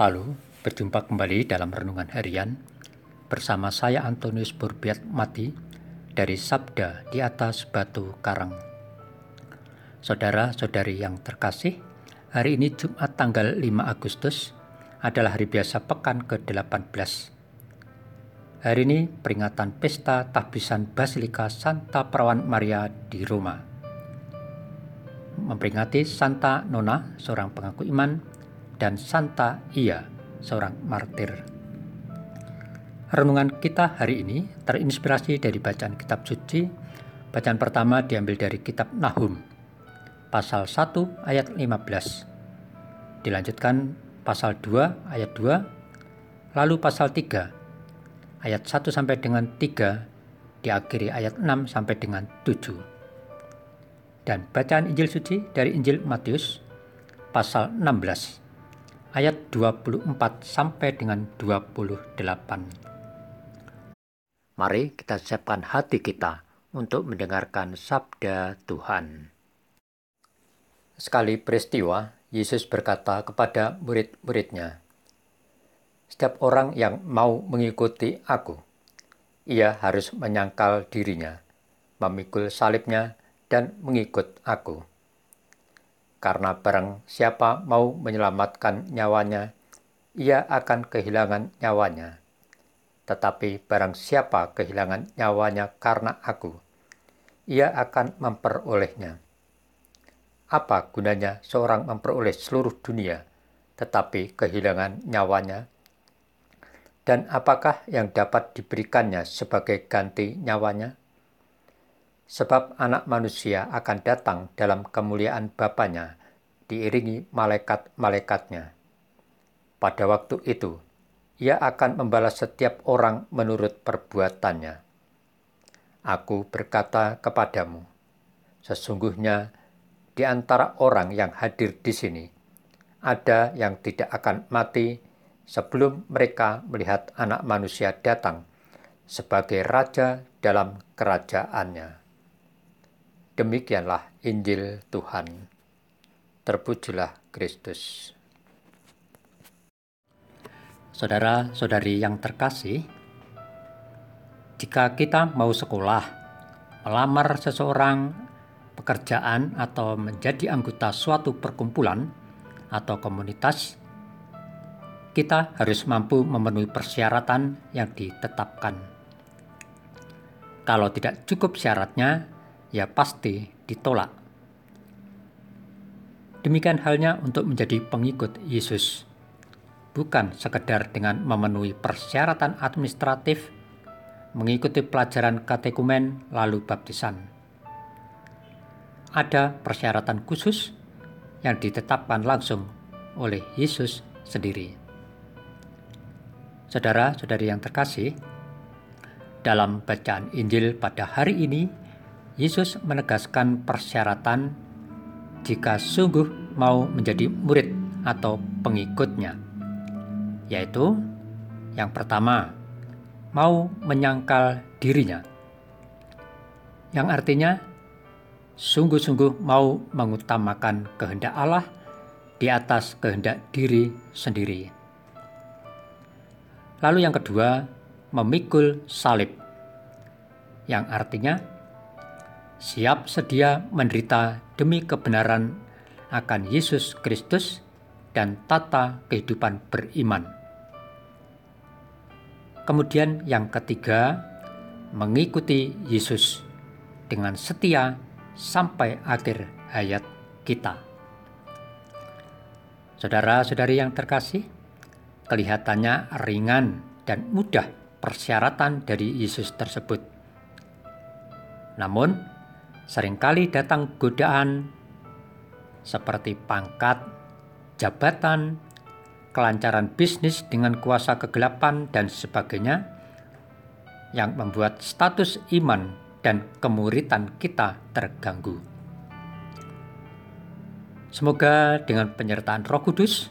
Halo, berjumpa kembali dalam Renungan Harian bersama saya Antonius Burbiat Mati dari Sabda di atas Batu Karang. Saudara-saudari yang terkasih, hari ini Jumat tanggal 5 Agustus adalah hari biasa pekan ke-18. Hari ini peringatan pesta tahbisan Basilika Santa Perawan Maria di Roma memperingati Santa Nona, seorang pengaku iman, dan Santa Ia, seorang martir. Renungan kita hari ini terinspirasi dari bacaan kitab suci. Bacaan pertama diambil dari kitab Nahum, pasal 1 ayat 15. Dilanjutkan pasal 2 ayat 2, lalu pasal 3 ayat 1 sampai dengan 3, diakhiri ayat 6 sampai dengan 7 dan bacaan Injil suci dari Injil Matius pasal 16 ayat 24 sampai dengan 28. Mari kita siapkan hati kita untuk mendengarkan sabda Tuhan. Sekali peristiwa, Yesus berkata kepada murid-muridnya, "Setiap orang yang mau mengikuti Aku, ia harus menyangkal dirinya, memikul salibnya, dan mengikut aku. Karena barang siapa mau menyelamatkan nyawanya, ia akan kehilangan nyawanya. Tetapi barang siapa kehilangan nyawanya karena aku, ia akan memperolehnya. Apa gunanya seorang memperoleh seluruh dunia, tetapi kehilangan nyawanya? Dan apakah yang dapat diberikannya sebagai ganti nyawanya? Sebab anak manusia akan datang dalam kemuliaan Bapaknya, diiringi malaikat-malaikatnya. Pada waktu itu, ia akan membalas setiap orang menurut perbuatannya. Aku berkata kepadamu, sesungguhnya di antara orang yang hadir di sini, ada yang tidak akan mati sebelum mereka melihat anak manusia datang sebagai raja dalam kerajaannya. Demikianlah Injil Tuhan. Terpujilah Kristus. Saudara-saudari yang terkasih, jika kita mau sekolah, melamar seseorang, pekerjaan, atau menjadi anggota suatu perkumpulan atau komunitas, kita harus mampu memenuhi persyaratan yang ditetapkan. Kalau tidak cukup syaratnya, ya pasti ditolak. Demikian halnya untuk menjadi pengikut Yesus. Bukan sekedar dengan memenuhi persyaratan administratif, mengikuti pelajaran katekumen lalu baptisan. Ada persyaratan khusus yang ditetapkan langsung oleh Yesus sendiri. Saudara-saudari yang terkasih, dalam bacaan Injil pada hari ini Yesus menegaskan persyaratan jika sungguh mau menjadi murid atau pengikutnya, yaitu yang pertama, mau menyangkal dirinya, yang artinya sungguh-sungguh mau mengutamakan kehendak Allah di atas kehendak diri sendiri. Lalu yang kedua, memikul salib, yang artinya siap sedia menderita demi kebenaran akan Yesus Kristus dan tata kehidupan beriman. Kemudian yang ketiga, mengikuti Yesus dengan setia sampai akhir hayat kita. Saudara-saudari yang terkasih, kelihatannya ringan dan mudah persyaratan dari Yesus tersebut. Namun, sering kali datang godaan seperti pangkat, jabatan, kelancaran bisnis dengan kuasa kegelapan, dan sebagainya, yang membuat status iman dan kemuritan kita terganggu. Semoga dengan penyertaan Roh Kudus,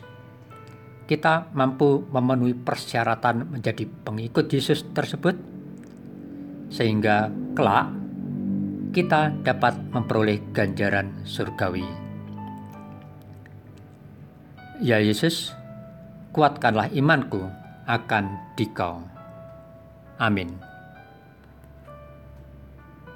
kita mampu memenuhi persyaratan menjadi pengikut Yesus tersebut, sehingga kelak kita dapat memperoleh ganjaran surgawi. Ya Yesus, kuatkanlah imanku akan dikau. Amin.